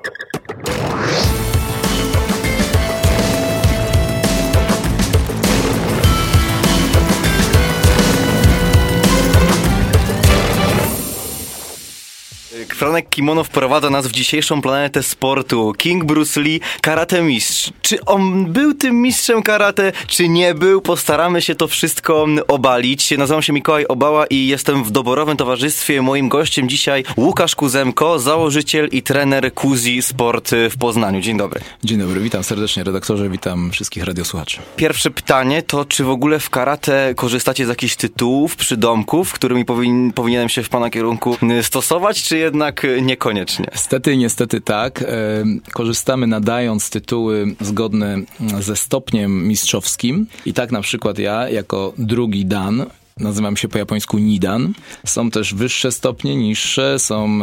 quick Franek Kimono wprowadza nas w dzisiejszą planetę sportu. King Bruce Lee, karate mistrz. Czy on był tym mistrzem karate, czy nie był? Postaramy się to wszystko obalić. Nazywam się Mikołaj Obała i jestem w doborowym towarzystwie. Moim gościem dzisiaj Łukasz Kuzemko, założyciel i trener Kuzi Sport w Poznaniu. Dzień dobry. Dzień dobry, witam serdecznie redaktorze, witam wszystkich radiosłuchaczy. Pierwsze pytanie to, czy w ogóle w karate korzystacie z jakichś tytułów, przydomków, którymi powin, powinienem się w pana kierunku stosować, czy jednak niekoniecznie? Niestety, niestety tak. Korzystamy nadając tytuły zgodne ze stopniem mistrzowskim. I tak na przykład ja, jako drugi Dan, Nazywam się po japońsku Nidan. Są też wyższe stopnie, niższe. Są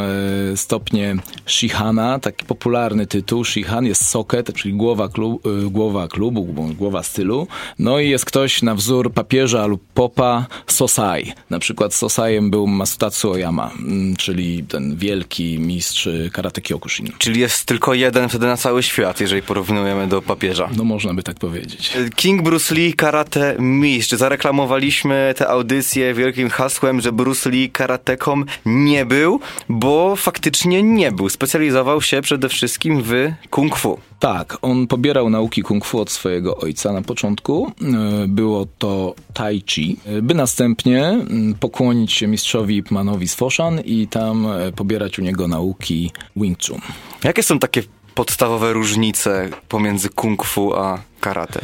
e, stopnie Shihana, taki popularny tytuł. Shihan jest soket, czyli głowa, klub, e, głowa klubu, głowa stylu. No i jest ktoś na wzór papieża lub popa Sosai. Na przykład Sosajem był Masutatsu Oyama, mm, czyli ten wielki mistrz karate Kyokushin. Czyli jest tylko jeden wtedy na cały świat, jeżeli porównujemy do papieża. No można by tak powiedzieć. King Bruce Lee, karate mistrz. Zareklamowaliśmy te audycję wielkim hasłem, że Bruce Lee karateką nie był, bo faktycznie nie był. Specjalizował się przede wszystkim w kung fu. Tak, on pobierał nauki kung fu od swojego ojca na początku. E, było to tai chi, e, by następnie mm, pokłonić się mistrzowi Ip Manowi z Foshan i tam e, pobierać u niego nauki Wing Chun. Jakie są takie podstawowe różnice pomiędzy kung fu a karate?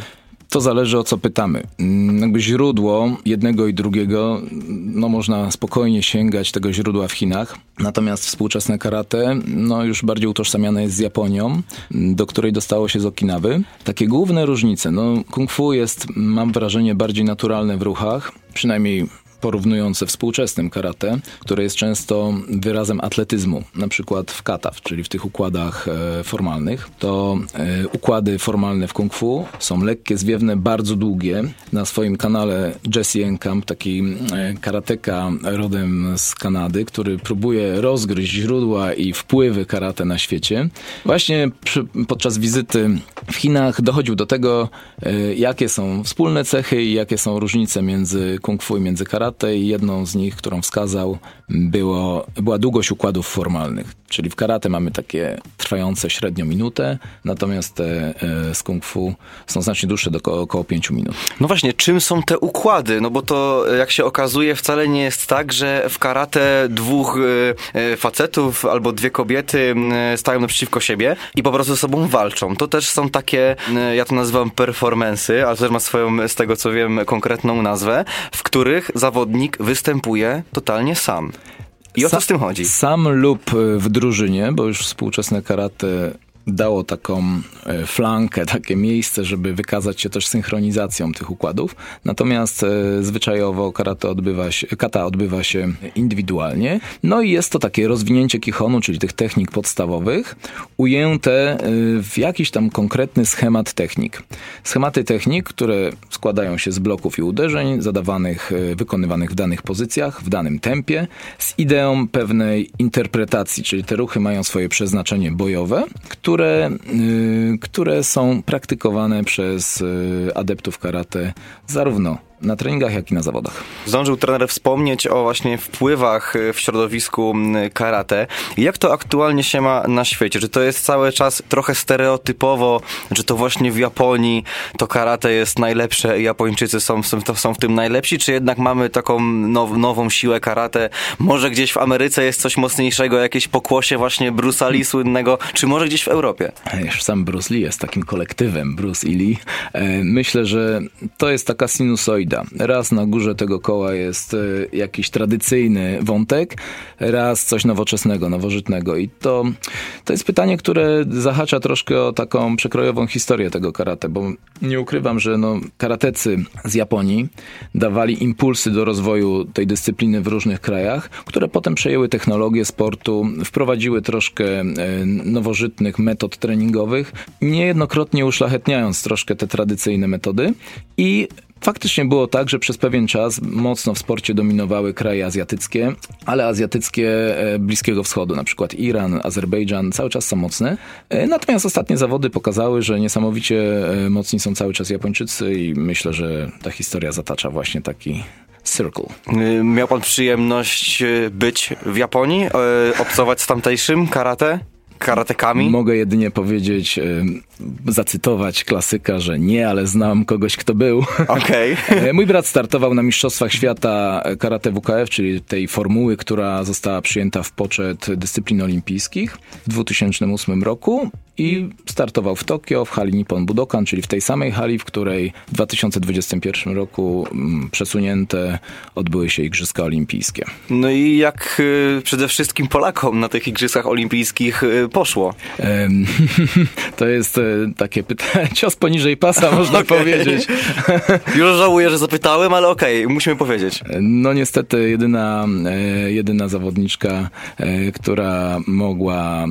To zależy o co pytamy. Mm, jakby źródło jednego i drugiego, no można spokojnie sięgać tego źródła w Chinach. Natomiast współczesne karate, no już bardziej utożsamiane jest z Japonią, do której dostało się z Okinawy. Takie główne różnice, no kung fu jest, mam wrażenie, bardziej naturalne w ruchach, przynajmniej porównując ze współczesnym karate, które jest często wyrazem atletyzmu, na przykład w kataw, czyli w tych układach e, formalnych, to e, układy formalne w kung fu są lekkie, zwiewne, bardzo długie. Na swoim kanale Jesse Enkamp, taki e, karateka rodem z Kanady, który próbuje rozgryźć źródła i wpływy karate na świecie. Właśnie przy, podczas wizyty w Chinach dochodził do tego, jakie są wspólne cechy i jakie są różnice między kung fu i między karate i jedną z nich, którą wskazał, było, była długość układów formalnych. Czyli w karate mamy takie trwające średnio minutę, natomiast te e, z kung fu są znacznie dłuższe, do około, około 5 minut. No właśnie, czym są te układy? No bo to, jak się okazuje, wcale nie jest tak, że w karate dwóch e, e, facetów albo dwie kobiety stają naprzeciwko siebie i po prostu ze sobą walczą. To też są takie, ja to nazywam performensy, ale też ma swoją, z tego co wiem, konkretną nazwę, w których zawodnik występuje totalnie sam. I o co z tym chodzi? Sam lub w drużynie, bo już współczesne karate dało taką e, flankę, takie miejsce, żeby wykazać się też synchronizacją tych układów. Natomiast e, zwyczajowo karate odbywa się, kata odbywa się indywidualnie. No i jest to takie rozwinięcie kichonu, czyli tych technik podstawowych, ujęte e, w jakiś tam konkretny schemat technik. Schematy technik, które składają się z bloków i uderzeń zadawanych, wykonywanych w danych pozycjach, w danym tempie, z ideą pewnej interpretacji, czyli te ruchy mają swoje przeznaczenie bojowe, które które, y, które są praktykowane przez y, adeptów karate zarówno na treningach, jak i na zawodach. Zdążył trener wspomnieć o właśnie wpływach w środowisku karate. Jak to aktualnie się ma na świecie? Czy to jest cały czas trochę stereotypowo, że to właśnie w Japonii to karate jest najlepsze i Japończycy są, są w tym najlepsi, czy jednak mamy taką now, nową siłę karate? Może gdzieś w Ameryce jest coś mocniejszego, jakieś pokłosie właśnie Bruce Lee słynnego, czy może gdzieś w Europie? Już sam Bruce Lee jest takim kolektywem, Bruce i Lee. E, myślę, że to jest taka sinusoida Raz na górze tego koła jest e, jakiś tradycyjny wątek, raz coś nowoczesnego, nowożytnego. I to, to jest pytanie, które zahacza troszkę o taką przekrojową historię tego karate, bo nie ukrywam, że no, karatecy z Japonii dawali impulsy do rozwoju tej dyscypliny w różnych krajach, które potem przejęły technologię sportu, wprowadziły troszkę e, nowożytnych metod treningowych, niejednokrotnie uszlachetniając troszkę te tradycyjne metody i faktycznie było tak, że przez pewien czas mocno w sporcie dominowały kraje azjatyckie, ale azjatyckie e, Bliskiego Wschodu, na przykład Iran, Azerbejdżan, cały czas są mocne. E, natomiast ostatnie zawody pokazały, że niesamowicie e, mocni są cały czas Japończycy i myślę, że ta historia zatacza właśnie taki Circle. Miał pan przyjemność być w Japonii, obcować z tamtejszym karate? Karatekami? Mogę jedynie powiedzieć, zacytować klasyka, że nie, ale znam kogoś, kto był. Okay. Mój brat startował na Mistrzostwach Świata Karate WKF, czyli tej formuły, która została przyjęta w poczet dyscyplin olimpijskich w 2008 roku i startował w Tokio, w hali Nippon Budokan, czyli w tej samej hali, w której w 2021 roku mm, przesunięte odbyły się Igrzyska Olimpijskie. No i jak y, przede wszystkim Polakom na tych Igrzyskach Olimpijskich y, poszło? to jest y, takie pytanie, cios poniżej pasa można okay. powiedzieć. Już żałuję, że zapytałem, ale okej, okay, musimy powiedzieć. No niestety jedyna, e, jedyna zawodniczka, e, która mogła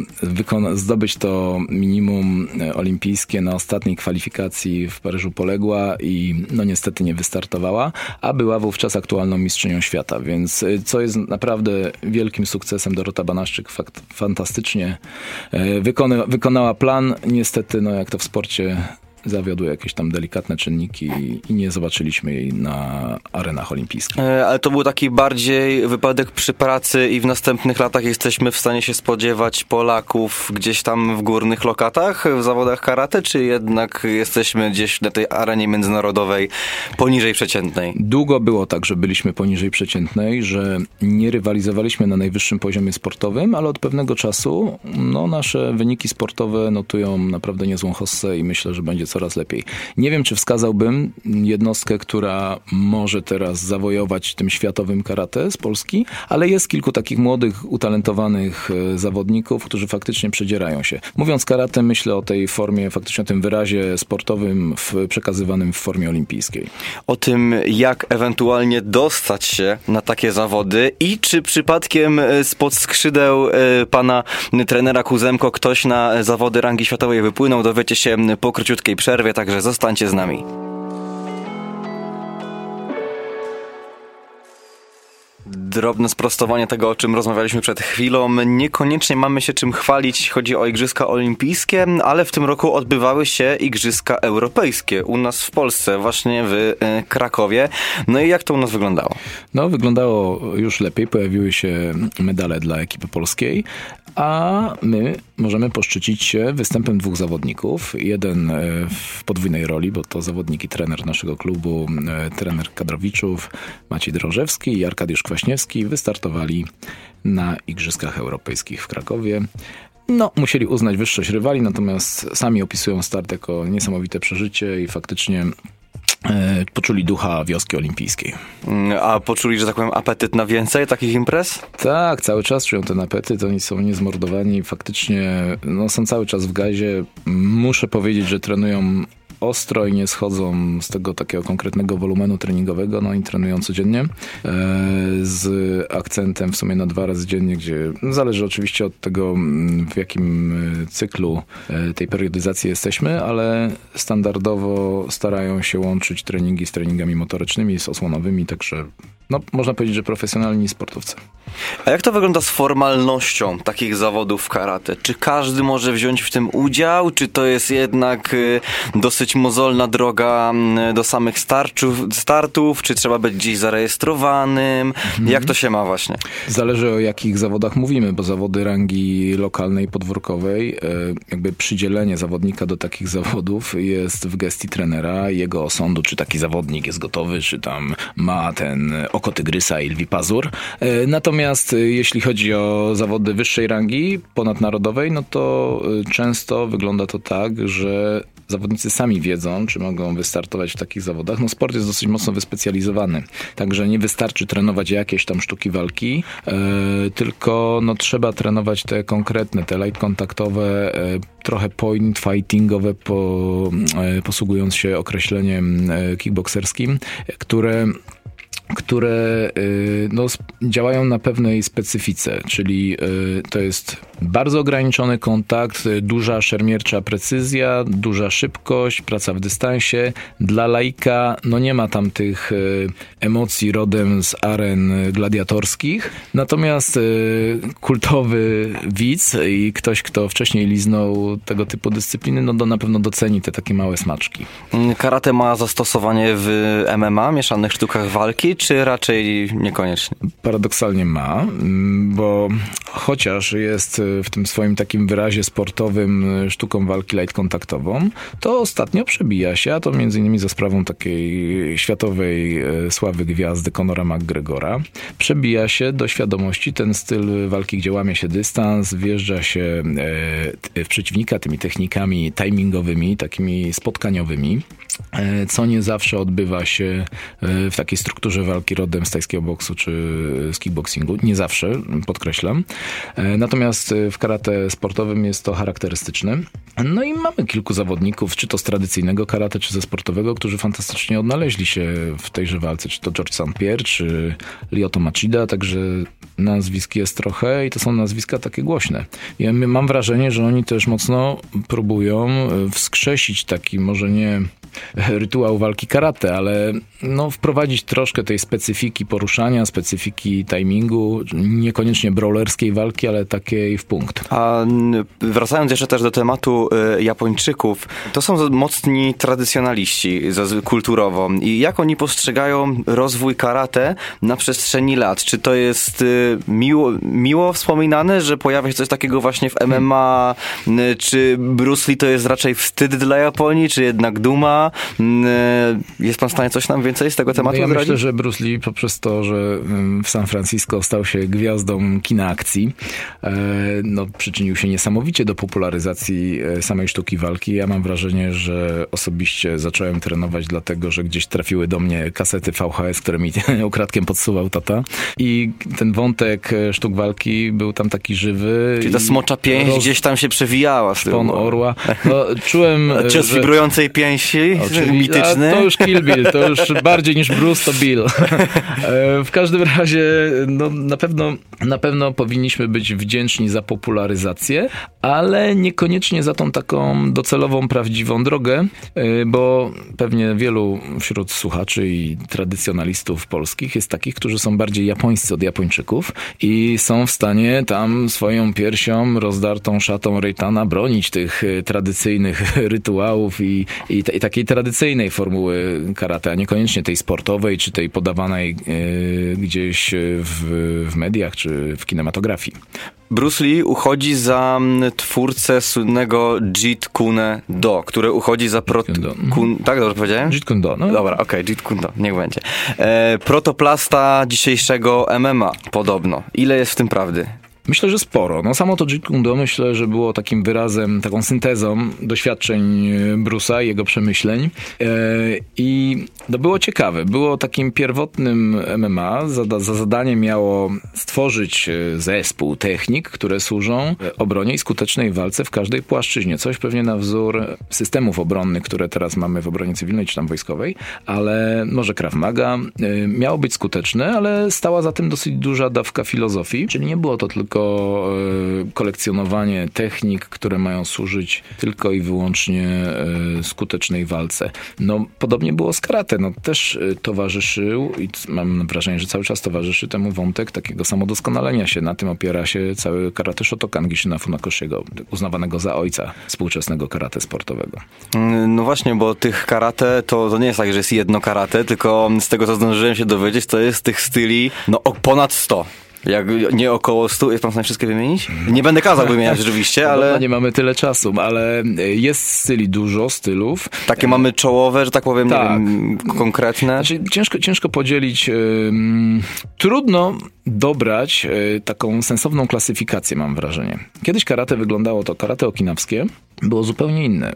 zdobyć to minimum e, olimpijskie na ostatniej kwalifikacji w Paryżu poległa i no niestety nie wystartowała, a była wówczas aktualną mistrzynią świata, więc e, co jest naprawdę wielkim sukcesem, Dorota Banaszczyk fakt, fantastycznie e, wykona, wykonała plan. Niestety, no jak to w sporcie zawiodły jakieś tam delikatne czynniki i nie zobaczyliśmy jej na arenach olimpijskich. E, ale to był taki bardziej wypadek przy pracy i w następnych latach jesteśmy w stanie się spodziewać Polaków gdzieś tam w górnych lokatach w zawodach karate, czy jednak jesteśmy gdzieś na tej arenie międzynarodowej poniżej przeciętnej? Długo było tak, że byliśmy poniżej przeciętnej, że nie rywalizowaliśmy na najwyższym poziomie sportowym, ale od pewnego czasu no, nasze wyniki sportowe notują naprawdę niezłą hossę i myślę, że będzie coraz lepiej. Nie wiem, czy wskazałbym jednostkę, która może teraz zawojować tym światowym karate z Polski, ale jest kilku takich młodych, utalentowanych e, zawodników, którzy faktycznie przedzierają się. Mówiąc karate, myślę o tej formie, faktycznie o tym wyrazie sportowym w, przekazywanym w formie olimpijskiej. O tym, jak ewentualnie dostać się na takie zawody i czy przypadkiem e, spod skrzydeł e, pana trenera Kuzemko ktoś na zawody rangi światowej wypłynął, dowiecie się po króciutkiej przerwie, także zostańcie z nami. Drobne sprostowanie tego, o czym rozmawialiśmy przed chwilą. Niekoniecznie mamy się czym chwalić, chodzi o Igrzyska Olimpijskie, ale w tym roku odbywały się Igrzyska Europejskie u nas w Polsce, właśnie w e, Krakowie. No i jak to u nas wyglądało? No, wyglądało już lepiej. Pojawiły się medale dla ekipy polskiej, a my możemy poszczycić się występem dwóch zawodników. Jeden e, w podwójnej roli, bo to zawodnik i trener naszego klubu, e, trener kadrowiczów Maciej Drążewski i Arkadiusz Kwaśniewski wystartowali na Igrzyskach Europejskich w Krakowie. No, musieli uznać wyższość rywali, natomiast sami opisują start jako niesamowite przeżycie i faktycznie E, poczuli ducha wioski olimpijskiej. Mm, a poczuli, że tak powiem, apetyt na więcej takich imprez? Tak, cały czas czują ten apetyt, oni są niezmordowani, faktycznie no, są cały czas w gazie. Muszę powiedzieć, że trenują ostro i nie schodzą z tego takiego konkretnego wolumenu treningowego, no i trenują codziennie e, z akcentem w sumie na dwa razy dziennie, gdzie zależy oczywiście od tego, w jakim e, cyklu e, tej periodyzacji jesteśmy, ale standardowo starają się łączyć treningi z treningami motorycznymi, z osłonowymi, także no, można powiedzieć, że profesjonalni sportowcy. A jak to wygląda z formalnością takich zawodów w karate? Czy każdy może wziąć w tym udział? Czy to jest jednak y, dosyć mozolna droga mm, do samych starczów, startów? Czy trzeba być gdzieś zarejestrowanym? Mhm. Jak to się ma właśnie? Zależy o jakich zawodach mówimy, bo zawody rangi lokalnej, podwórkowej, y, jakby przydzielenie zawodnika do takich zawodów jest w gestii trenera, jego osądu, czy taki zawodnik jest gotowy, czy tam ma ten oko tygrysa i lwi pazur. Y, natomiast y, jeśli chodzi o zawody wyższej rangi, ponadnarodowej, no to y, często wygląda to tak, że zawodnicy sami wiedzą, czy mogą wystartować w takich zawodach. No sport jest dosyć mocno wyspecjalizowany, także nie wystarczy trenować jakieś tam sztuki walki, yy, tylko no trzeba trenować te konkretne, te light kontaktowe, yy, trochę point fightingowe, po, yy, posługując się określeniem kickboxerskim, które które y, no, działają na pewnej specyfice, czyli y, to jest bardzo ograniczony kontakt, y, duża szermiercza precyzja, duża szybkość, praca w dystansie. Dla laika no nie ma tam tych emocji rodem z aren gladiatorskich, natomiast kultowy widz i ktoś, kto wcześniej liznął tego typu dyscypliny, no to na pewno doceni te takie małe smaczki. Karate ma zastosowanie w MMA, mieszanych sztukach walki, czy raczej niekoniecznie? Paradoksalnie ma, mm, bo chociaż jest w tym swoim takim wyrazie sportowym sztuką walki light kontaktową, to ostatnio przebija się, a to między innymi za sprawą takiej światowej e, sławy gwiazdy Conora McGregora, przebija się do świadomości ten styl walki, gdzie łamie się dystans, wjeżdża się w przeciwnika tymi technikami timingowymi, takimi spotkaniowymi. Co nie zawsze odbywa się w takiej strukturze walki rodem z tajskiego boksu czy z kickboxingu. Nie zawsze, podkreślam. E, natomiast w karate sportowym jest to charakterystyczne. No i mamy kilku zawodników, czy to z tradycyjnego karate, czy ze sportowego, którzy fantastycznie odnaleźli się w tejże walce, czy to George St. Pierre, czy Lyoto Machida, także nazwisk jest trochę i to są nazwiska takie głośne. Ja mam wrażenie, że oni też mocno próbują wskrzesić taki, może nie rytuał walki karate, ale no, wprowadzić troszkę tej specyfiki poruszania, specyfiki timingu, niekoniecznie brawlerskiej walki, ale takiej w punkt. A wracając jeszcze też do tematu y, Japończyków, to są mocni tradycjonaliści kulturowo i jak oni postrzegają rozwój karate na przestrzeni lat? Czy to jest y, miło, miło wspominane, że pojawia się coś takiego właśnie w MMA, y, czy Bruce Lee to jest raczej wstyd dla Japonii, czy jednak duma? E, jest pan w stanie coś nam więcej z tego tematu no ja myślę, że Bruce Lee poprzez to, że w San Francisco stał się gwiazdą kina akcji, e, no, przyczynił się niesamowicie do popularyzacji e, samej sztuki walki. Ja mam wrażenie, że osobiście zacząłem trenować dlatego, że gdzieś trafiły do mnie kasety VHS, które mi ukradkiem podsuwał tata i ten wątek sztuk walki był tam taki żywy. Czyli ta smocza pięść roz... gdzieś tam się przewijała. Szpon orła. No, czułem, Cios że... wibrującej pięści mityczny. to już Kill Bill, to już bardziej niż Bruce to Bill. E, w każdym razie, no, na, pewno, na pewno powinniśmy być wdzięczni za popularyzację, ale niekoniecznie za tą taką docelową, prawdziwą drogę, e, bo pewnie wielu wśród słuchaczy i tradycjonalistów polskich jest takich, którzy są bardziej japońscy od Japończyków i są w stanie tam swoją piersią rozdartą szatą Rejtana bronić tych e, tradycyjnych rytuałów i, i, i takiej tradycyjnej formuły karate, a niekoniecznie tej sportowej, czy tej podawanej e, gdzieś w, w mediach, czy w kinematografii. Bruce Lee uchodzi za twórcę słynnego Jeet Kune Do, które uchodzi za prot... Kun... Tak, dobrze powiedziałem? Jeet Kune Do, no. Dobra, okej, okay, Jeet Kune Do, niech będzie. E, protoplasta dzisiejszego MMA, podobno. Ile jest w tym prawdy? Myślę, że sporo. No samo to Jeet Kune Do myślę, że było takim wyrazem, taką syntezą doświadczeń e, Bruce'a i jego przemyśleń. E, I to było ciekawe. Było takim pierwotnym MMA. Za, za zadanie miało stworzyć e, zespół technik, które służą obronie i skutecznej walce w każdej płaszczyźnie. Coś pewnie na wzór systemów obronnych, które teraz mamy w obronie cywilnej czy tam wojskowej, ale może Krav Maga. Miało być skuteczne, ale stała za tym dosyć duża dawka filozofii, czyli nie było to tylko tylko e, kolekcjonowanie technik, które mają służyć tylko i wyłącznie e, skutecznej walce. No, podobnie było z karate. No, też e, towarzyszył i mam wrażenie, że cały czas towarzyszy temu wątek takiego samodoskonalenia się. Na tym opiera się cały karate Shotokan Gishina Funakoshiego, uznawanego za ojca współczesnego karate sportowego. No właśnie, bo tych karate to, to nie jest tak, że jest jedno karate, tylko z tego, co zdążyłem się dowiedzieć, to jest tych styli no, ponad 100. Jak nie około 100, jest pan w stanie wszystkie wymienić? Nie będę kazał wymieniać oczywiście, ale... No, nie mamy tyle czasu, ale jest styli dużo, stylów. Takie mamy czołowe, że tak powiem, tak. Wiem, konkretne? Znaczy, ciężko, ciężko podzielić. trudno dobrać e, taką sensowną klasyfikację, mam wrażenie. Kiedyś karate wyglądało to karate okinawskie, było zupełnie inne.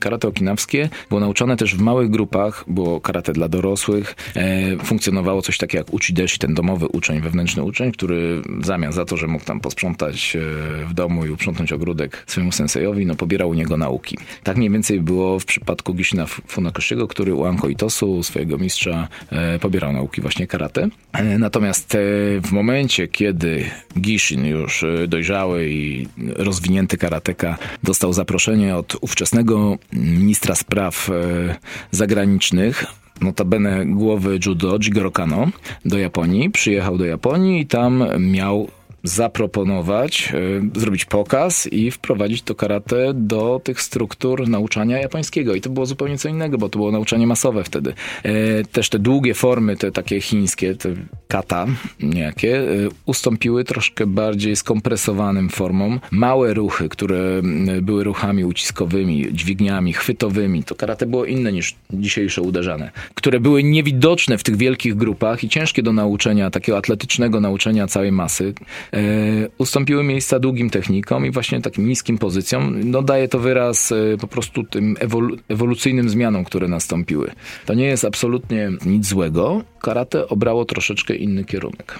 Karate okinawskie było nauczane też w małych grupach, było karate dla dorosłych. E, funkcjonowało coś takiego jak uchideshi, ten domowy uczeń, wewnętrzny uczeń, który w zamian za to, że mógł tam posprzątać e, w domu i uprzątnąć ogródek swojemu sensejowi, no pobierał u niego nauki. Tak mniej więcej było w przypadku Gishina Funakoshiego, który u Anko Itosu, swojego mistrza, e, pobierał nauki właśnie karate. E, natomiast w momencie, kiedy Gishin już dojrzały i rozwinięty karateka dostał zaproszenie od ówczesnego ministra spraw zagranicznych, notabene głowy judo Jigoro Kano do Japonii. Przyjechał do Japonii i tam miał zaproponować, y, zrobić pokaz i wprowadzić to karate do tych struktur nauczania japońskiego. I to było zupełnie co innego, bo to było nauczanie masowe wtedy. E, też te długie formy, te takie chińskie, te kata niejakie, y, ustąpiły troszkę bardziej skompresowanym formom. Małe ruchy, które były ruchami uciskowymi, dźwigniami, chwytowymi, to karate było inne niż dzisiejsze uderzane, które były niewidoczne w tych wielkich grupach i ciężkie do nauczenia, takiego atletycznego nauczenia całej masy. E, ustąpiły miejsca długim technikom i właśnie takim niskim pozycjom. No daje to wyraz e, po prostu tym ewolu ewolucyjnym zmianom, które nastąpiły. To nie jest absolutnie nic złego. Karate obrało troszeczkę inny kierunek.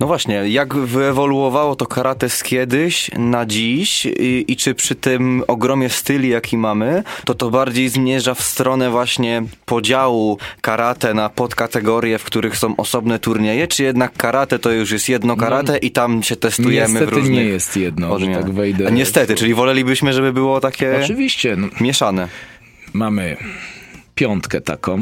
No właśnie, jak wyewoluowało to karate z kiedyś na dziś i, i, czy przy tym ogromie styli, jaki mamy, to to bardziej zmierza w stronę właśnie podziału karate na podkategorie, w których są osobne turnieje, czy jednak karate to już jest jedno no, karate no, i tam się testujemy niestety w różnych... nie jest jedno, że tak wejdę. A niestety, czyli wolelibyśmy, żeby było takie... Oczywiście. No. Mieszane. Mamy piątkę taką,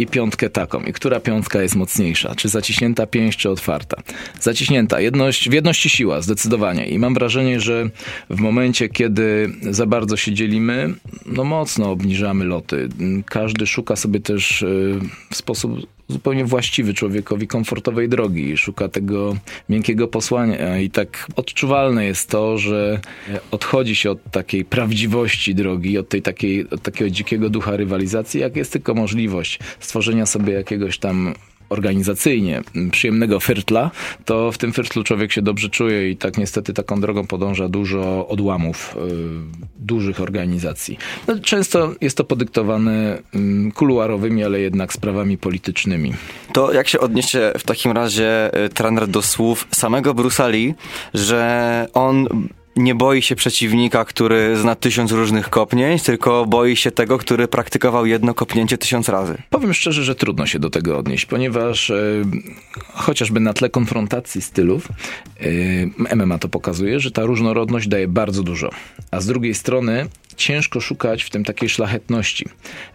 i piątkę taką. I która piątka jest mocniejsza? Czy zaciśnięta pięść, czy otwarta? Zaciśnięta. Jedność, w jedności siła, zdecydowanie. I mam wrażenie, że w momencie, kiedy za bardzo się dzielimy, no mocno obniżamy loty. Każdy szuka sobie też y, w sposób zupełnie właściwy człowiekowi komfortowej drogi. Szuka tego miękkiego posłania i tak odczuwalne jest to, że odchodzi się od takiej prawdziwości drogi, od, tej takiej, od takiego dzikiego ducha rywalizacji, jak jest tylko możliwość stworzenia sobie jakiegoś tam organizacyjnie przyjemnego fyrtla, to w tym fyrtlu człowiek się dobrze czuje i tak niestety taką drogą podąża dużo odłamów y, dużych organizacji. No, często jest to podyktowane y, kuluarowymi, ale jednak sprawami politycznymi. To jak się odniesie w takim razie y, trener do słów samego Brusali, że on nie boi się przeciwnika, który zna tysiąc różnych kopnięć, tylko boi się tego, który praktykował jedno kopnięcie tysiąc razy. Powiem szczerze, że trudno się do tego odnieść, ponieważ e, chociażby na tle konfrontacji stylów e, MMA to pokazuje, że ta różnorodność daje bardzo dużo. A z drugiej strony ciężko szukać w tym takiej szlachetności.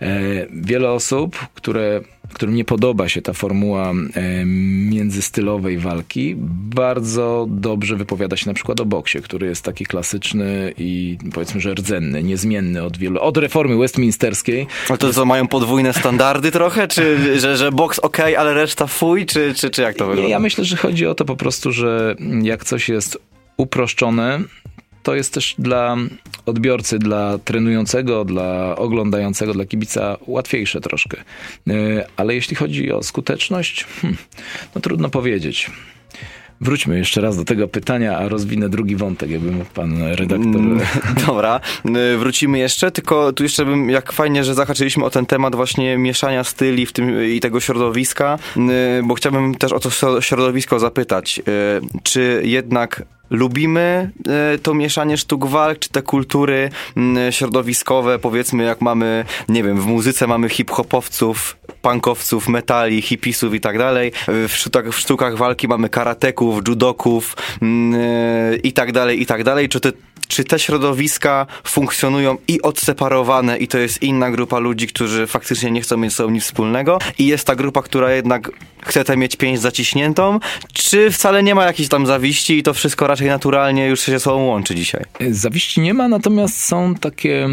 E, wiele osób, które, którym nie podoba się ta formuła e, międzystylowej walki, bardzo dobrze wypowiada się na przykład o boksie, który jest taki klasyczny i powiedzmy, że rdzenny, niezmienny od wielu, od reformy westminsterskiej. Ale to co, mają podwójne standardy trochę? Czy że, że boks ok, ale reszta fuj? Czy, czy, czy jak to wygląda? Nie, ja myślę, że chodzi o to po prostu, że jak coś jest uproszczone, to jest też dla odbiorcy, dla trenującego, dla oglądającego, dla kibica łatwiejsze troszkę. E, ale jeśli chodzi o skuteczność, hmm, no trudno powiedzieć. Wróćmy jeszcze raz do tego pytania, a rozwinę drugi wątek, jakby mógł pan redaktor. Mm, dobra, wrócimy jeszcze, tylko tu jeszcze bym, jak fajnie, że zahaczyliśmy o ten temat właśnie mieszania styli w tym i tego środowiska, bo chciałbym też o to środowisko zapytać. Y, czy jednak lubimy e, to mieszanie sztuk walk, czy te kultury środowiskowe, powiedzmy jak mamy, nie wiem, w muzyce mamy hip-hopowców, punkowców, metali, hipisów i tak dalej. W sztukach, w sztukach walki mamy karateków, judoków e, i tak dalej, i tak dalej. Czy te, czy te środowiska funkcjonują i odseparowane i to jest inna grupa ludzi, którzy faktycznie nie chcą mieć ze sobą nic wspólnego i jest ta grupa, która jednak chce tę mieć pięść zaciśniętą, czy wcale nie ma jakiejś tam zawiści i to wszystko raczej naturalnie już się ze sobą łączy dzisiaj? Zawiści nie ma, natomiast są takie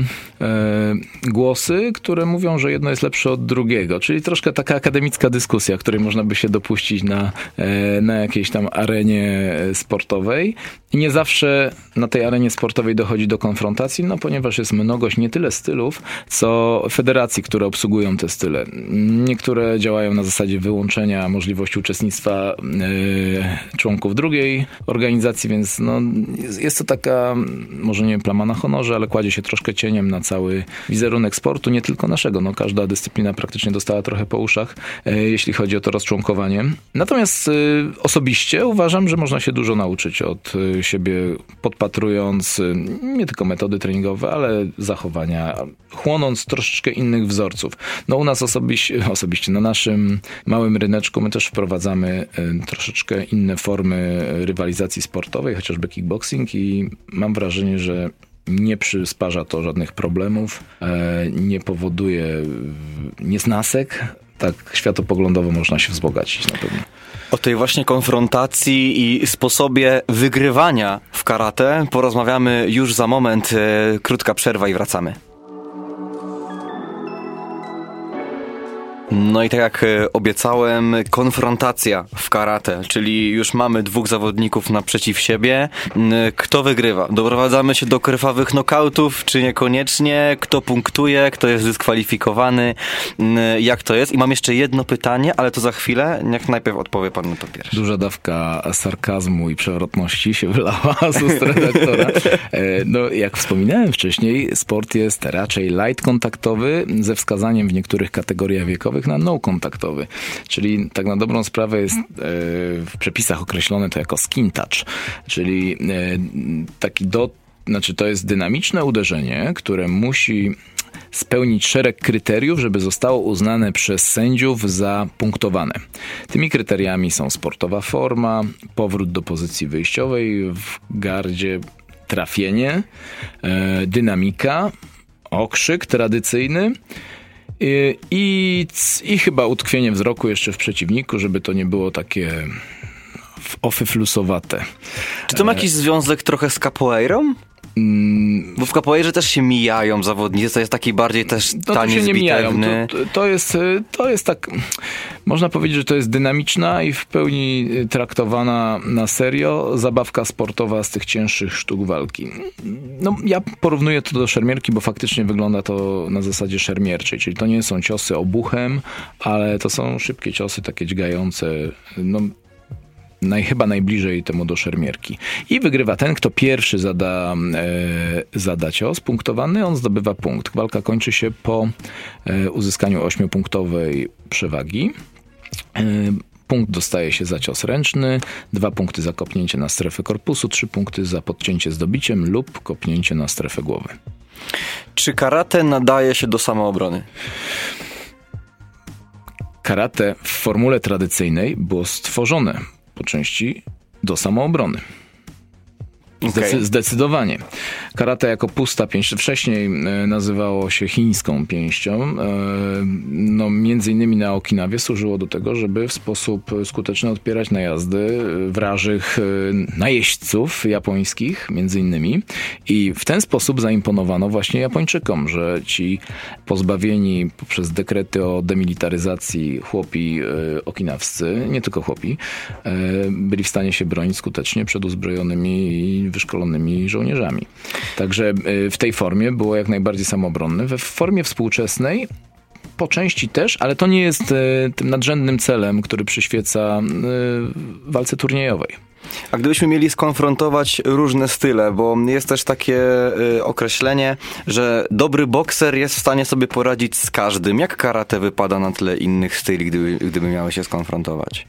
głosy, które mówią, że jedno jest lepsze od drugiego, czyli troszkę taka akademicka dyskusja, której można by się dopuścić na, na jakiejś tam arenie sportowej. I nie zawsze na tej arenie sportowej dochodzi do konfrontacji, no ponieważ jest mnogość nie tyle stylów, co federacji, które obsługują te style. Niektóre działają na zasadzie wyłączenia możliwości uczestnictwa członków drugiej organizacji, więc no, jest to taka, może nie plama na honorze, ale kładzie się troszkę cieniem na cały wizerunek sportu, nie tylko naszego. No, każda dyscyplina praktycznie dostała trochę po uszach, yy, jeśli chodzi o to rozczłonkowanie. Natomiast yy, osobiście uważam, że można się dużo nauczyć od siebie, podpatrując nie tylko metody treningowe, ale zachowania, chłonąc troszeczkę innych wzorców. No u nas osobiście, osobiście na naszym małym ryneczku my też wprowadzamy e, troszeczkę inne formy rywalizacji sportowej, chociażby kickboxing i mam wrażenie, że nie przysparza to żadnych problemów, e, nie powoduje niesnasek. Tak światopoglądowo można się wzbogacić na pewno. O tej właśnie konfrontacji i sposobie wygrywania w karate porozmawiamy już za moment. E, krótka przerwa i wracamy. No i tak jak e, obiecałem, konfrontacja w karate, czyli już mamy dwóch zawodników naprzeciw siebie. Kto wygrywa? Doprowadzamy się do krwawych knokautów, czy niekoniecznie? Kto punktuje? Kto jest dyskwalifikowany? Jak to jest? I mam jeszcze jedno pytanie, ale to za chwilę. Niech najpierw odpowie pan na to pierwsze. Duża dawka sarkazmu i przewrotności się wylała z ust redaktora. E, no, jak wspominałem wcześniej, sport jest raczej light kontaktowy, ze wskazaniem w niektórych kategoriach wiekowych na no-kontaktowy. Czyli tak na dobrą sprawę jest e, w przepisach określone to jako skin touch, czyli e, taki do, znaczy to jest dynamiczne uderzenie, które musi spełnić szereg kryteriów, żeby zostało uznane przez sędziów za punktowane. Tymi kryteriami są sportowa forma, powrót do pozycji wyjściowej w gardzie, trafienie, e, dynamika, okrzyk tradycyjny i, i, I, chyba utkwienie wzroku jeszcze w przeciwniku, żeby to nie było takie ofyflusowate. Czy to ma jakiś związek trochę z capoeirą? Mm. Bo w capoeirze też się mijają zawodnicy, to jest taki bardziej też no, taniec to się nie mijają. To, to, jest, to jest tak, można powiedzieć, że to jest dynamiczna i w pełni traktowana na serio zabawka sportowa z tych cięższych sztuk walki. No, ja porównuję to do szermierki, bo faktycznie wygląda to na zasadzie szermierczej, czyli to nie są ciosy obuchem, ale to są szybkie ciosy, takie dźgające. No, naj, chyba najbliżej temu do szermierki. I wygrywa ten, kto pierwszy zada, e, zada cios punktowany, on zdobywa punkt. Walka kończy się po e, uzyskaniu 8-punktowej przewagi. E, punkt dostaje się za cios ręczny, dwa punkty za kopnięcie na strefę korpusu, trzy punkty za podcięcie zdobiciem lub kopnięcie na strefę głowy. Czy karate nadaje się do samoobrony? Karate w formule tradycyjnej było stworzone po części do samoobrony. Okay. Zdecydowanie. Karate jako pusta pięść, wcześniej e, nazywało się chińską pięścią. E, no, między innymi na Okinawie służyło do tego, żeby w sposób skuteczny odpierać najazdy wrażych e, najeźdźców japońskich, między innymi. I w ten sposób zaimponowano właśnie Japończykom, że ci pozbawieni poprzez dekrety o demilitaryzacji chłopi okinawscy, nie tylko chłopi, byli w stanie się bronić skutecznie przed uzbrojonymi i wyszkolonymi żołnierzami. Także y, w tej formie było jak najbardziej samobronne. W formie współczesnej po części też, ale to nie jest y, tym nadrzędnym celem, który przyświeca y, walce turniejowej. A gdybyśmy mieli skonfrontować różne style, bo jest też takie y, określenie, że dobry bokser jest w stanie sobie poradzić z każdym. Jak karate wypada na tle innych styli, gdyby, gdyby miały się skonfrontować?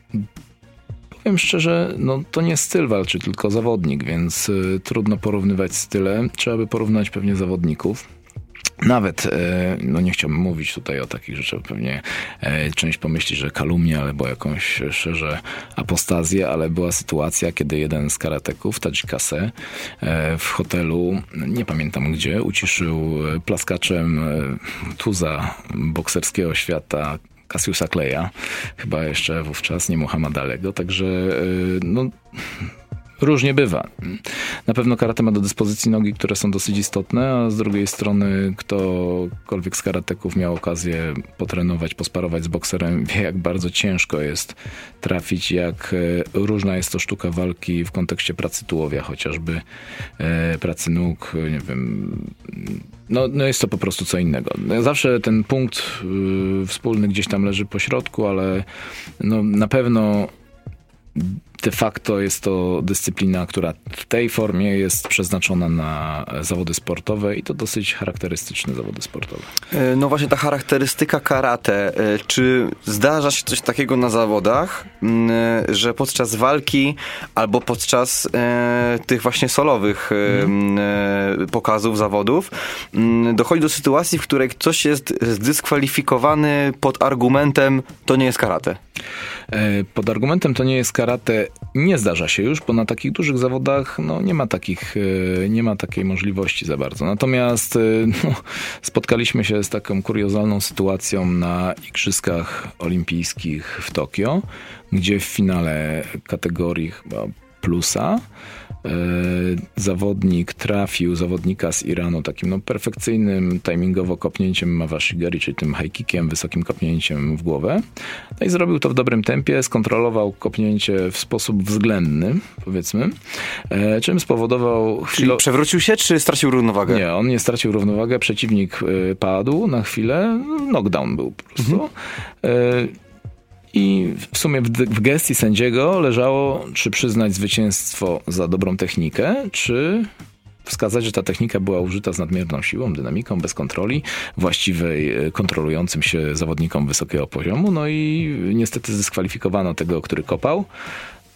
Powiem szczerze, no to nie styl walczy, tylko zawodnik, więc y, trudno porównywać style. Trzeba by porównać pewnie zawodników. Nawet, e, no nie chciałbym mówić tutaj o takich rzeczach, pewnie e, część pomyśli, że kalumnia albo jakąś szerze apostazję, ale była sytuacja, kiedy jeden z karateków, Tajikase, e, w hotelu, nie pamiętam gdzie, uciszył plaskaczem tuza bokserskiego świata Cassiusa Kleja, chyba jeszcze wówczas nie Muhammad Alego, także no różnie bywa. Na pewno karate ma do dyspozycji nogi, które są dosyć istotne, a z drugiej strony ktokolwiek z karateków miał okazję potrenować, posparować z bokserem, wie jak bardzo ciężko jest trafić, jak e, różna jest to sztuka walki w kontekście pracy tułowia chociażby, e, pracy nóg, nie wiem, no, no jest to po prostu co innego. Zawsze ten punkt y, wspólny gdzieś tam leży po środku, ale no, na pewno de facto jest to dyscyplina, która w tej formie jest przeznaczona na zawody sportowe i to dosyć charakterystyczne zawody sportowe. E, no właśnie ta charakterystyka karate. E, czy zdarza się coś takiego na zawodach, e, że podczas walki albo podczas tych właśnie solowych hmm. pokazów, zawodów dochodzi do sytuacji, w której ktoś jest zdyskwalifikowany pod argumentem to nie jest karate? Pod argumentem to nie jest karate nie zdarza się już, bo na takich dużych zawodach no, nie, ma takich, e, nie ma takiej możliwości za bardzo. Natomiast e, no, spotkaliśmy się z taką kuriozalną sytuacją na Igrzyskach Olimpijskich w Tokio, gdzie w finale kategorii chyba plusa E, zawodnik trafił zawodnika z Iranu takim no, perfekcyjnym timingowo kopnięciem Mawashigari, czyli tym high kickiem, wysokim kopnięciem w głowę. No i zrobił to w dobrym tempie, skontrolował kopnięcie w sposób względny, powiedzmy, e, czym spowodował... Chwilo... Czyli przewrócił się, czy stracił równowagę? Nie, on nie stracił równowagę, przeciwnik e, padł na chwilę, knockdown był po prostu. Mhm. I w sumie w, w gestii sędziego leżało, czy przyznać zwycięstwo za dobrą technikę, czy wskazać, że ta technika była użyta z nadmierną siłą, dynamiką, bez kontroli, właściwej e, kontrolującym się zawodnikom wysokiego poziomu. No i niestety zdyskwalifikowano tego, który kopał.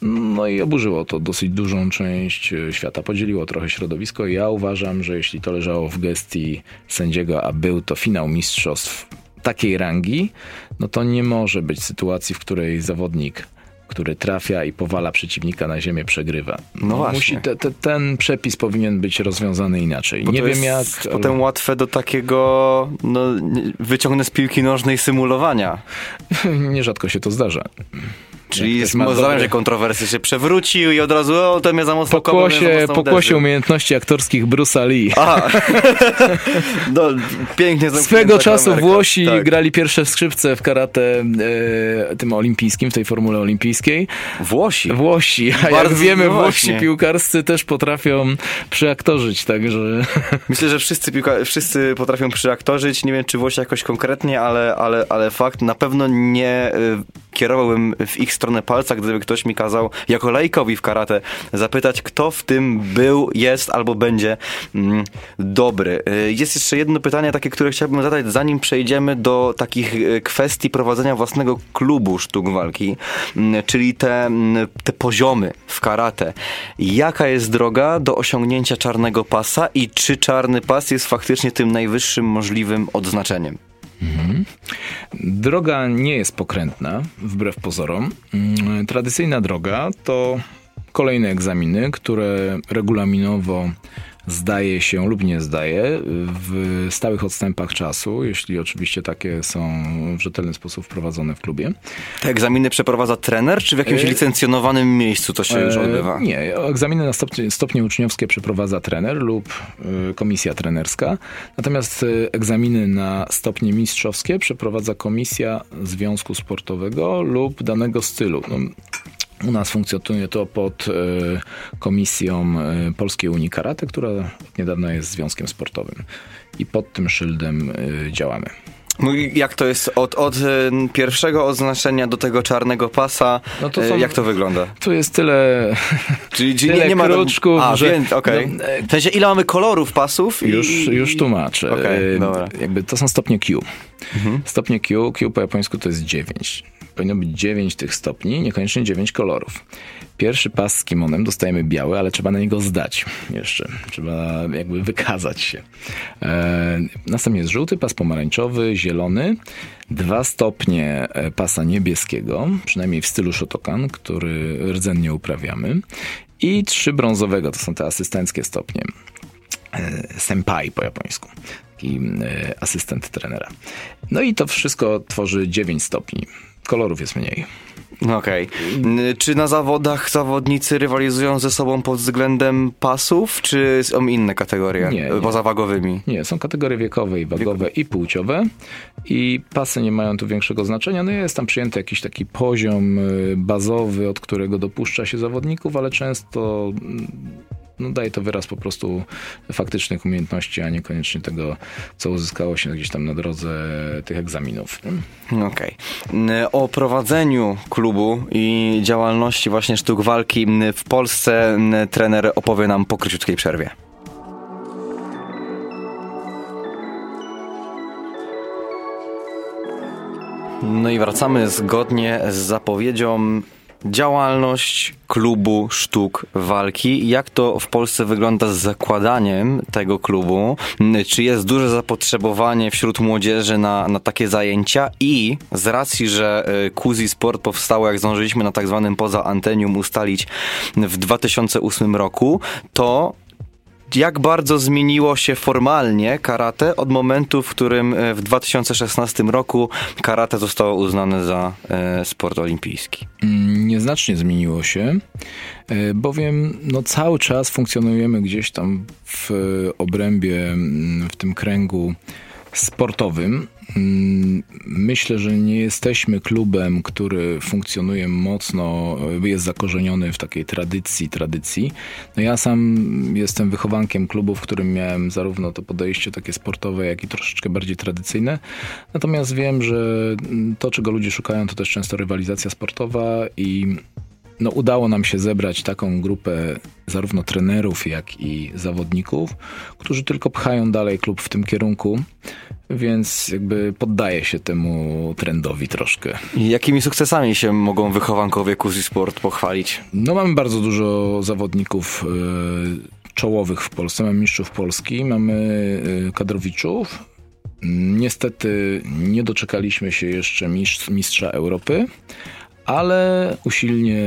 No i oburzyło to dosyć dużą część e, świata, podzieliło trochę środowisko. Ja uważam, że jeśli to leżało w gestii sędziego, a był to finał mistrzostw takiej rangi, no to nie może być sytuacji, w której zawodnik który trafia i powala przeciwnika na ziemię, przegrywa. No właśnie. Musi te, te, ten przepis powinien być rozwiązany inaczej. Bo nie wiem jak. Potem ale... łatwe do takiego, no, wyciągnę z piłki nożnej symulowania. Nierzadko się to zdarza. Czyli zdałem, że kontrowersje się przewrócił i od razu, o, to mnie za mocno Pokłosie, pokłosie umiejętności aktorskich Bruce'a Lee. Aha. no, pięknie Swego czasu kamerka. Włosi tak. grali pierwsze skrzypce w karate e, tym olimpijskim, w tej formule olimpijskiej. Włosi? Włosi, a Bardzo, jak wiemy, no Włosi piłkarscy też potrafią przyaktorzyć, także... Myślę, że wszyscy, piłka, wszyscy potrafią przyaktorzyć, nie wiem czy Włosi jakoś konkretnie, ale, ale, ale fakt, na pewno nie y, kierowałbym w ich stronę palca, gdyby ktoś mi kazał, jako lajkowi w karate, zapytać, kto w tym był, jest albo będzie mm, dobry. Y, jest jeszcze jedno pytanie takie, które chciałbym zadać, zanim przejdziemy do takich y, kwestii prowadzenia własnego klubu sztuk walki, mm, czyli te, mm, te poziomy w karate. Jaka jest droga do osiągnięcia czarnego pasa i czy czarny pas jest faktycznie tym najwyższym możliwym odznaczeniem? Droga nie jest pokrętna, wbrew pozorom. Mm, tradycyjna droga to kolejne egzaminy, które regulaminowo zdaje się lub nie zdaje w stałych odstępach czasu, jeśli oczywiście takie są w rzetelny sposób wprowadzone w klubie. Te egzaminy przeprowadza trener, czy w jakimś e... licencjonowanym miejscu to się już e, odbywa? Nie, egzaminy na stopnie, stopnie uczniowskie przeprowadza trener lub e, komisja trenerska, natomiast egzaminy na stopnie mistrzowskie przeprowadza komisja związku sportowego lub danego stylu. No, u nas funkcjonuje to pod e, komisją e, Polskiej Unii Karate, która od niedawna jest związkiem sportowym. I pod tym szyldem e, działamy. No jak to jest od, od pierwszego oznaczenia do tego czarnego pasa? No to są, jak to wygląda? Tu jest tyle. Czyli, czyli tyle nie, nie ma kruczków, A, że, więc, okay. no, W sensie, ile mamy kolorów pasów? Już, i... już tłumaczę. Okay, dobra. Jakby to są stopnie Q. Mhm. Stopnie Q, Q po japońsku to jest 9 powinno być 9 tych stopni, niekoniecznie 9 kolorów. Pierwszy pas z kimonem dostajemy biały, ale trzeba na niego zdać jeszcze. Trzeba jakby wykazać się. E, następnie jest żółty, pas pomarańczowy, zielony, dwa stopnie e, pasa niebieskiego, przynajmniej w stylu Shotokan, który rdzennie uprawiamy i trzy brązowego, to są te asystenckie stopnie. E, senpai po japońsku taki e, asystent trenera. No i to wszystko tworzy 9 stopni kolorów jest mniej. Okej. Okay. Czy na zawodach zawodnicy rywalizują ze sobą pod względem pasów, czy są inne kategorie nie, nie. poza wagowymi? Nie, są kategorie wiekowe i wagowe i płciowe i pasy nie mają tu większego znaczenia. No jest tam przyjęty jakiś taki poziom y, bazowy, od którego dopuszcza się zawodników, ale często no daje to wyraz po prostu faktycznych umiejętności, a niekoniecznie tego, co uzyskało się gdzieś tam na drodze tych egzaminów. Okej. Okay. O prowadzeniu klubu i działalności właśnie sztuk walki w Polsce trener opowie nam po króciutkiej przerwie. No i wracamy zgodnie z zapowiedzią działalność klubu sztuk walki. Jak to w Polsce wygląda z zakładaniem tego klubu? Czy jest duże zapotrzebowanie wśród młodzieży na, na takie zajęcia? I z racji, że e, Kuzi Sport powstało, jak zdążyliśmy na tak zwanym poza antenium ustalić w 2008 roku, to jak bardzo zmieniło się formalnie karate od momentu, w którym e, w 2016 roku karate zostało uznane za e, sport olimpijski? Mm, nieznacznie zmieniło się, e, bowiem no, cały czas funkcjonujemy gdzieś tam w obrębie, mm, w tym kręgu sportowym. Mm, myślę, że nie jesteśmy klubem, który funkcjonuje mocno, jest zakorzeniony w takiej tradycji, tradycji. No ja sam jestem wychowankiem klubu, w którym miałem zarówno to podejście takie sportowe, jak i troszeczkę bardziej tradycyjne. Natomiast wiem, że to, czego ludzie szukają, to też często rywalizacja sportowa i no, udało nam się zebrać taką grupę zarówno trenerów, jak i zawodników, którzy tylko pchają dalej klub w tym kierunku, więc jakby poddaje się temu trendowi troszkę. I jakimi sukcesami się mogą wychowankowie Kuzi Sport pochwalić? No mamy bardzo dużo zawodników y, czołowych w Polsce. Mamy mistrzów Polski, mamy y, kadrowiczów, Niestety nie doczekaliśmy się jeszcze mistrz, mistrza Europy, ale usilnie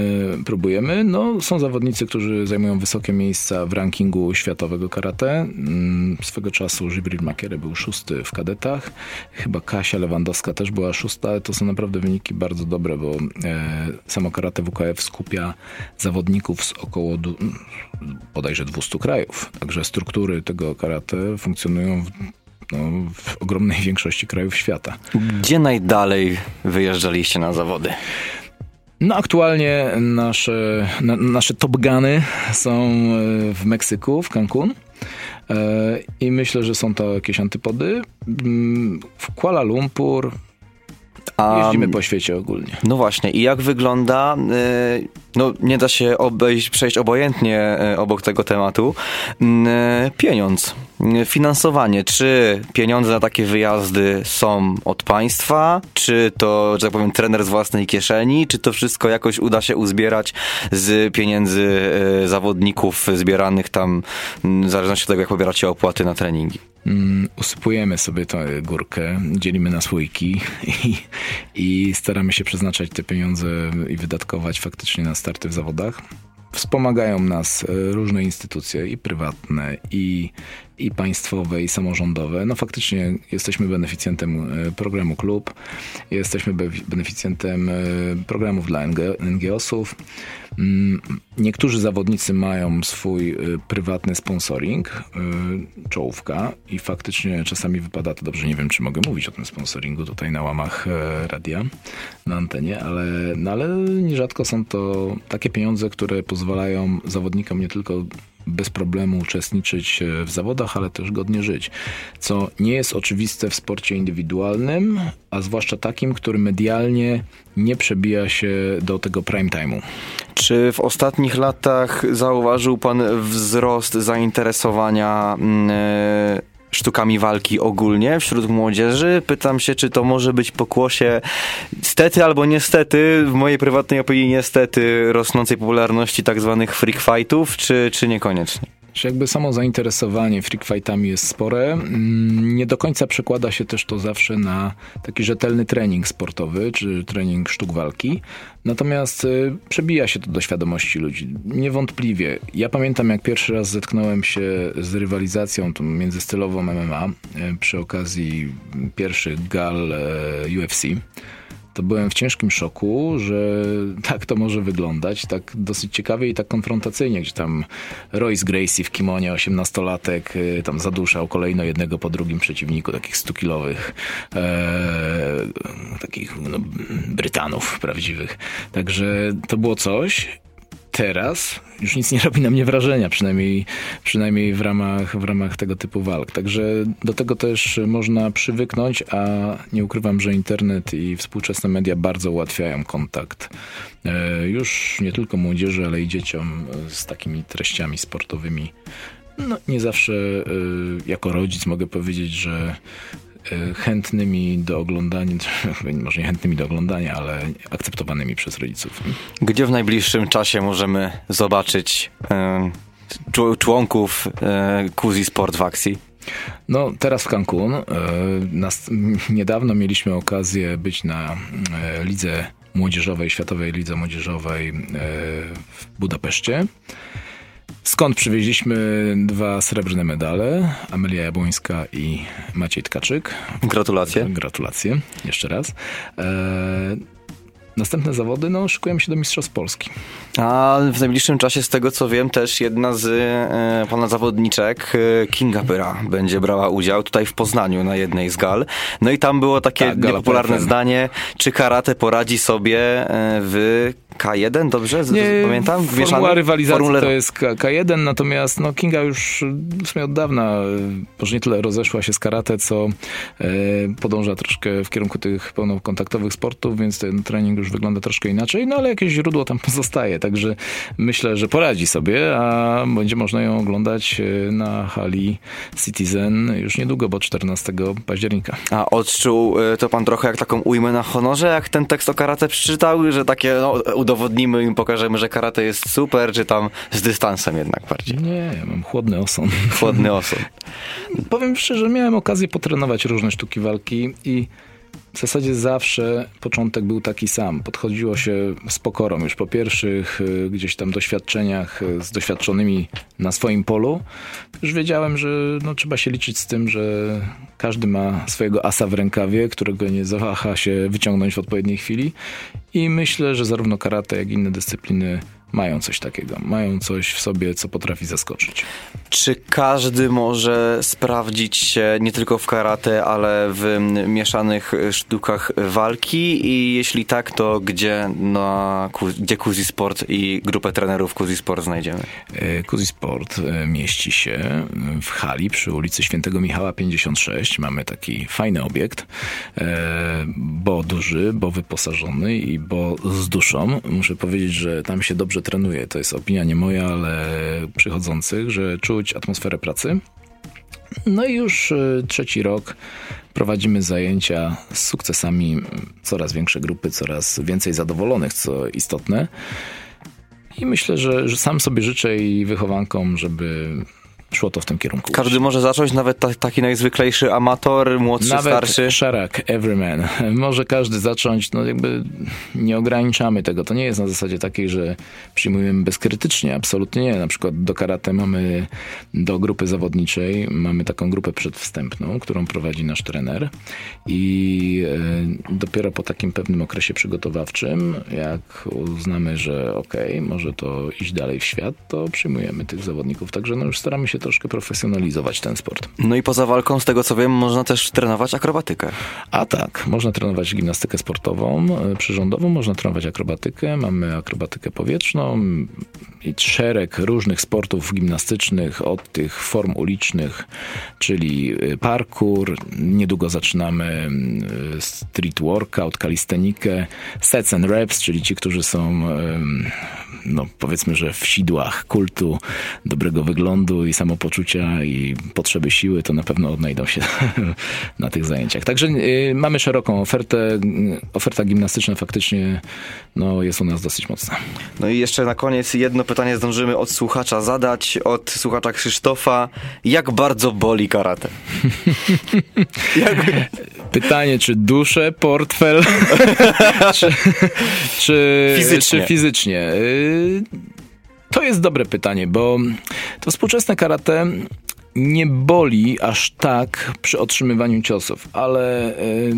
próbujemy. No, są zawodnicy, którzy zajmują wysokie miejsca w rankingu światowego karate. Mm, swego czasu Jibril Makere był szósty w kadetach. Chyba Kasia Lewandowska też była szósta, to są naprawdę wyniki bardzo dobre, bo e, samo karate WKF skupia zawodników z około bodajże 200 krajów. Także struktury tego karate funkcjonują w no, w ogromnej większości krajów świata. Gdzie najdalej wyjeżdżaliście na zawody? No aktualnie nasze, na, nasze top guny są e, w Meksyku, w Cancun. E, I myślę, że są to jakieś antypody. Mm, w Kuala Lumpur, Jeździmy po świecie ogólnie. No właśnie, i jak wygląda, e, no nie da się obejść, przejść obojętnie obok tego tematu, mm, pieniądz. Finansowanie, czy pieniądze na takie wyjazdy są od państwa, czy to, że tak powiem, trener z własnej kieszeni, czy to wszystko jakoś uda się uzbierać z pieniędzy zawodników zbieranych tam, w zależności od tego, jak pobieracie opłaty na treningi? Mm, usypujemy sobie tę górkę, dzielimy na słoiki i, i staramy się przeznaczać te pieniądze i wydatkować faktycznie na starty w zawodach. Wspomagają nas e, różne instytucje i prywatne, i, i państwowe, i samorządowe. No faktycznie jesteśmy beneficjentem e, programu Klub, jesteśmy beneficjentem e, programów dla NGO-sów. Mm, niektórzy zawodnicy mają swój prywatny sponsoring, czołówka i faktycznie czasami wypada to dobrze, nie wiem czy mogę mówić o tym sponsoringu tutaj na łamach radia, na antenie, ale, no ale nierzadko są to takie pieniądze, które pozwalają zawodnikom nie tylko bez problemu uczestniczyć e, w zawodach, ale też godnie żyć. Co nie jest oczywiste w sporcie indywidualnym, a zwłaszcza takim, który medialnie nie przebija się do tego prime time'u. Czy w ostatnich latach zauważył pan wzrost zainteresowania yy sztukami walki ogólnie wśród młodzieży. Pytam się, czy to może być pokłosie stety albo niestety, w mojej prywatnej opinii niestety, rosnącej popularności tak zwanych freak fightów, czy, czy niekoniecznie? Czy jakby samo zainteresowanie freakfightami jest spore. Mm, nie do końca przekłada się też to zawsze na taki rzetelny trening sportowy, czy trening sztuk walki. Natomiast y, przebija się to do świadomości ludzi. Niewątpliwie. Ja pamiętam, jak pierwszy raz zetknąłem się z rywalizacją tą międzystylową MMA y, przy okazji pierwszych gal y, UFC to byłem w ciężkim szoku, że tak to może wyglądać, tak dosyć ciekawie i tak konfrontacyjnie, gdzie tam Royce Gracie w kimonie, 18-latek, y, tam zaduszał kolejno jednego po drugim przeciwniku, takich stukilowych, e, takich no, Brytanów prawdziwych. Także to było coś teraz już nic nie robi na mnie wrażenia, przynajmniej, przynajmniej w, ramach, w ramach tego typu walk. Także do tego też można przywyknąć, a nie ukrywam, że internet i współczesne media bardzo ułatwiają kontakt e, już nie tylko młodzieży, ale i dzieciom z takimi treściami sportowymi. No, nie zawsze e, jako rodzic mogę powiedzieć, że chętnymi do oglądania, może nie chętnymi do oglądania, ale akceptowanymi przez rodziców. Gdzie w najbliższym czasie możemy zobaczyć e, członków e, Kuzi Sport w akcji? No, teraz w Cancun. E, nas, niedawno mieliśmy okazję być na e, lidze młodzieżowej, Światowej Lidze Młodzieżowej e, w Budapeszcie. Skąd przywieźliśmy dwa srebrne medale, Amelia Jabłońska i Maciej Tkaczyk. Gratulacje. Gratulacje, jeszcze raz. E, następne zawody, no, szykujemy się do Mistrzostw Polski. A w najbliższym czasie, z tego co wiem, też jedna z e, pana zawodniczek, e, Kinga Pyra, będzie brała udział tutaj w Poznaniu na jednej z gal. No i tam było takie tak, niepopularne zdanie, czy karate poradzi sobie e, w K1, dobrze? Z, nie, pamiętam? Formuła rywalizacji Formule... to jest K- K1, natomiast no, Kinga już w sumie od dawna może nie tyle rozeszła się z karate, co e, podąża troszkę w kierunku tych pełnokontaktowych sportów, więc ten trening już wygląda troszkę inaczej, no ale jakieś źródło tam pozostaje, także myślę, że poradzi sobie, a będzie można ją oglądać e, na hali Citizen już niedługo, bo 14 października. A odczuł e, to pan trochę jak taką ujmę na honorze, jak ten tekst o karate przeczytał, że takie no, udowodnimy im, pokażemy, że karate jest super, czy tam z dystansem jednak bardziej? Nie, ja mam chłodny oson. Chłodny oson. Powiem szczerze, miałem okazję potrenować różne sztuki walki i w zasadzie zawsze początek był taki sam. Podchodziło się z pokorą już po pierwszych y, gdzieś tam doświadczeniach y, z doświadczonymi na swoim polu. Już wiedziałem, że no, trzeba się liczyć z tym, że każdy ma swojego asa w rękawie, którego nie zawaha się wyciągnąć w odpowiedniej chwili. I myślę, że zarówno karate, jak i inne dyscypliny mają coś takiego, mają coś w sobie, co potrafi zaskoczyć. Czy każdy może sprawdzić się nie tylko w karate, ale w mieszanych sztukach walki i jeśli tak, to gdzie na gdzie Kuzi Sport i grupę trenerów Kuzi Sport znajdziemy? E, Kuzi Sport e, mieści się w hali przy ulicy Świętego Michała 56. Mamy taki fajny obiekt, e, bo duży, bo wyposażony i bo z duszą. Muszę powiedzieć, że tam się dobrze dobrze trenuje. To jest opinia nie moja, ale przychodzących, że czuć atmosferę pracy. No i już e, trzeci rok prowadzimy zajęcia z sukcesami, coraz większe grupy, coraz więcej zadowolonych, co istotne. I myślę, że, że sam sobie życzę i wychowankom, żeby szło to w tym kierunku. Każdy może zacząć, nawet ta, taki najzwyklejszy amator, młodszy, nawet starszy. Szarak, everyman. Może każdy zacząć, no jakby nie ograniczamy tego. To nie jest na zasadzie takiej, że przyjmujemy bezkrytycznie, absolutnie nie. Na przykład do karate mamy, do grupy zawodniczej, mamy taką grupę przedwstępną, którą prowadzi nasz trener i e, dopiero po takim pewnym okresie przygotowawczym, jak uznamy, że okej, okay, może to iść dalej w świat, to przyjmujemy tych zawodników. Także no już staramy się troszkę profesjonalizować ten sport. No i poza walką, z tego co wiem, można też trenować akrobatykę. A tak, można trenować gimnastykę sportową, e, przyrządową, można trenować akrobatykę, mamy akrobatykę powietrzną i szereg różnych sportów gimnastycznych, od tych form ulicznych, czyli e, parkour, niedługo zaczynamy e, street workout, kalistenikę, sets and reps, czyli ci, którzy są no powiedzmy, że w sidłach kultu dobrego wyglądu i samopoczucia i potrzeby siły, to na pewno odnajdą się na tych zajęciach. Także y, mamy szeroką ofertę. Oferta gimnastyczna faktycznie no, jest u nas dosyć mocna. No i jeszcze na koniec jedno pytanie zdążymy od słuchacza zadać, od słuchacza Krzysztofa. Jak bardzo boli karate? Jak... Pytanie, czy duszę, portfel, czy, czy, fizycznie. czy fizycznie? Y, to jest dobre pytanie, bo to współczesne karate nie boli aż tak przy otrzymywaniu ciosów, ale y,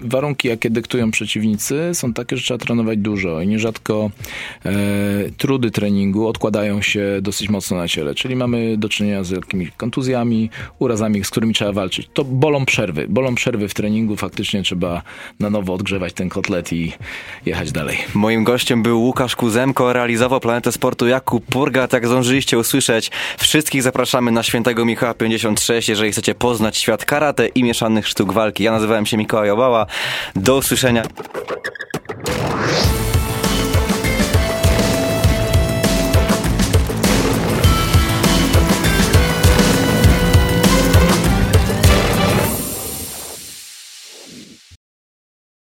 warunki, jakie dyktują przeciwnicy, są takie, że trzeba trenować dużo i nierzadko e, trudy treningu odkładają się dosyć mocno na ciele, czyli mamy do czynienia z jakimiś kontuzjami, urazami, z którymi trzeba walczyć. To bolą przerwy. Bolą przerwy w treningu, faktycznie trzeba na nowo odgrzewać ten kotlet i jechać dalej. Moim gościem był Łukasz Kuzemko, realizował Planetę Sportu Jakub Purgat. Jak zdążyliście usłyszeć, wszystkich zapraszamy na Świętego Michała 56, jeżeli chcecie poznać świat karate i mieszanych sztuk walki. Ja nazywałem się Mikołaj Obała. Do usłyszenia.